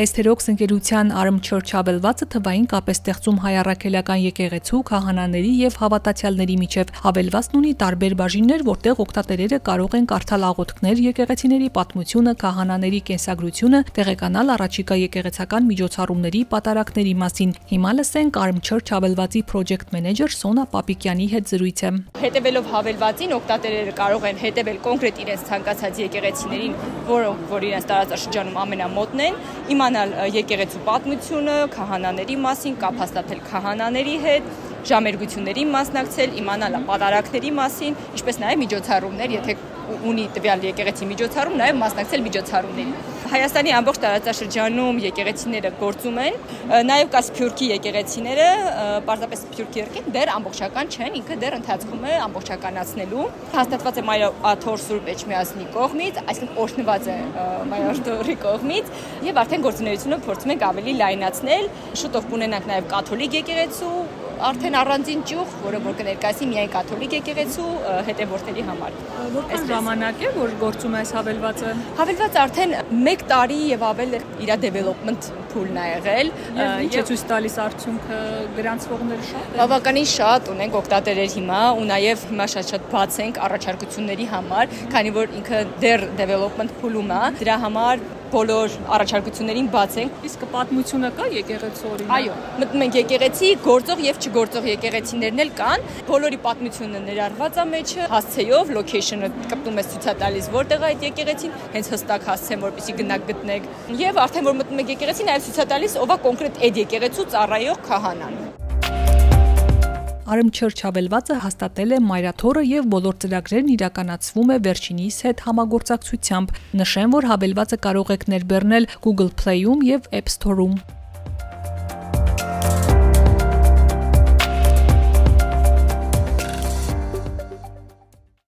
Էսթերոքս ընկերության Armchair Չաբելվածը թվային կապ է ստեղծում հայ առաքելական եկեղեցու, քահանաների եւ հավատացյալների միջև։ Հավելվածն ունի տարբեր բաժիններ, որտեղ օգտատերերը կարող են կարդալ աղոթքներ, եկեղեցիների պատմությունը, քահանաների կենսագրությունը, տեղեկանալ առաջիկա եկեղեցական միջոցառումների պատարակների մասին։ Հիմա լսենք Armchair Չաբելվածի project manager Սոնա Պապիկյանի հետ զրույցը։ Հետևելով հավելվածին օգտատերերը կարող են հետևել կոնկրետ իրենց ցանկացած եկեղեցիներին, որոնք որ իրենց տարածաշրջանում ամենամոտն են, իմանալ իմանալ եկեղեցու պատմությունը, քահանաների մասին, կապ հաստատել քահանաների հետ, ժամերգությունների մասնակցել, իմանալ պատարակների մասին, ինչպես նաև միջոցառումներ, եթե ունի տվյալ եկեղեցի միջոցառում, նաև մասնակցել միջոցառումներին։ Հայաստանի ամբողջ տարածաշրջանում եկեղեցիները գործում են, նաև կա Սփյուռքի եկեղեցիները, պարզապես Սփյուռքի երկին դեռ ամբողջական չեն, ինքը դեռ ընթացքում է ամբողջականացնելու։ Հաստատված է Մայր Աթոր Սուրբ Էջմիածնի կողմից, այսինքն օրհնված է Մայր Աթորի կողմից, եւ արդեն գործունեությունը փորձում ենք ավելի լայնացնել։ Շուտով կունենանք նաև կաթոլիկ եկեղեցու, արդեն առանձին ճյուղ, որը որ կներկայացի միայն կաթոլիկ եկեղեցու հետևորդների համար։ Որքան ժամանակ է, որ գործում է այս հավելվածը։ Հավելվածը արդեն 1 տարի եւ ավել իր development pool-ն է եղել։ Ինչ է ցույց տալիս արդյունքը գրանցվողները շատ։ Բավականին շատ ունենք օգտատերեր հիմա ու նաեւ հիմա շատ-շատ բաց ենք առաջարկությունների համար, քանի որ ինքը դեռ development pool-ում է։ Դրա համար բոլոր առաջարկություններին բաց ենք։ Իսկ պատմությունը կա եկեղեցու օրինակ։ Այո, մտնում ենք եկեղեցի, գործող եւ չգործող եկեղեցիներն էլ կան։ Բոլորի պատմությունը ներառված է մեջը, հասցեով location-ը կպտում ես ցույց տալիս որտեղ է այդ եկեղեցին, հենց հստակ հասցեն, որպեսզի գնաք գտնեք։ Եվ արդեն որ մտնում եք եկեղեցի, նաեւ ցույց տալիս ով է կոնկրետ այդ եկեղեցու ծառայող քահանան։ Արմչեր Չաբելվածը հաստատել է Մայրաթորը եւ բոլոր ծրագրերն իրականացվում է վերջինիս հետ համագործակցությամբ։ Նշեմ, որ հավելվածը կարող եք ներբեռնել Google Play-ում եւ App Store-ում։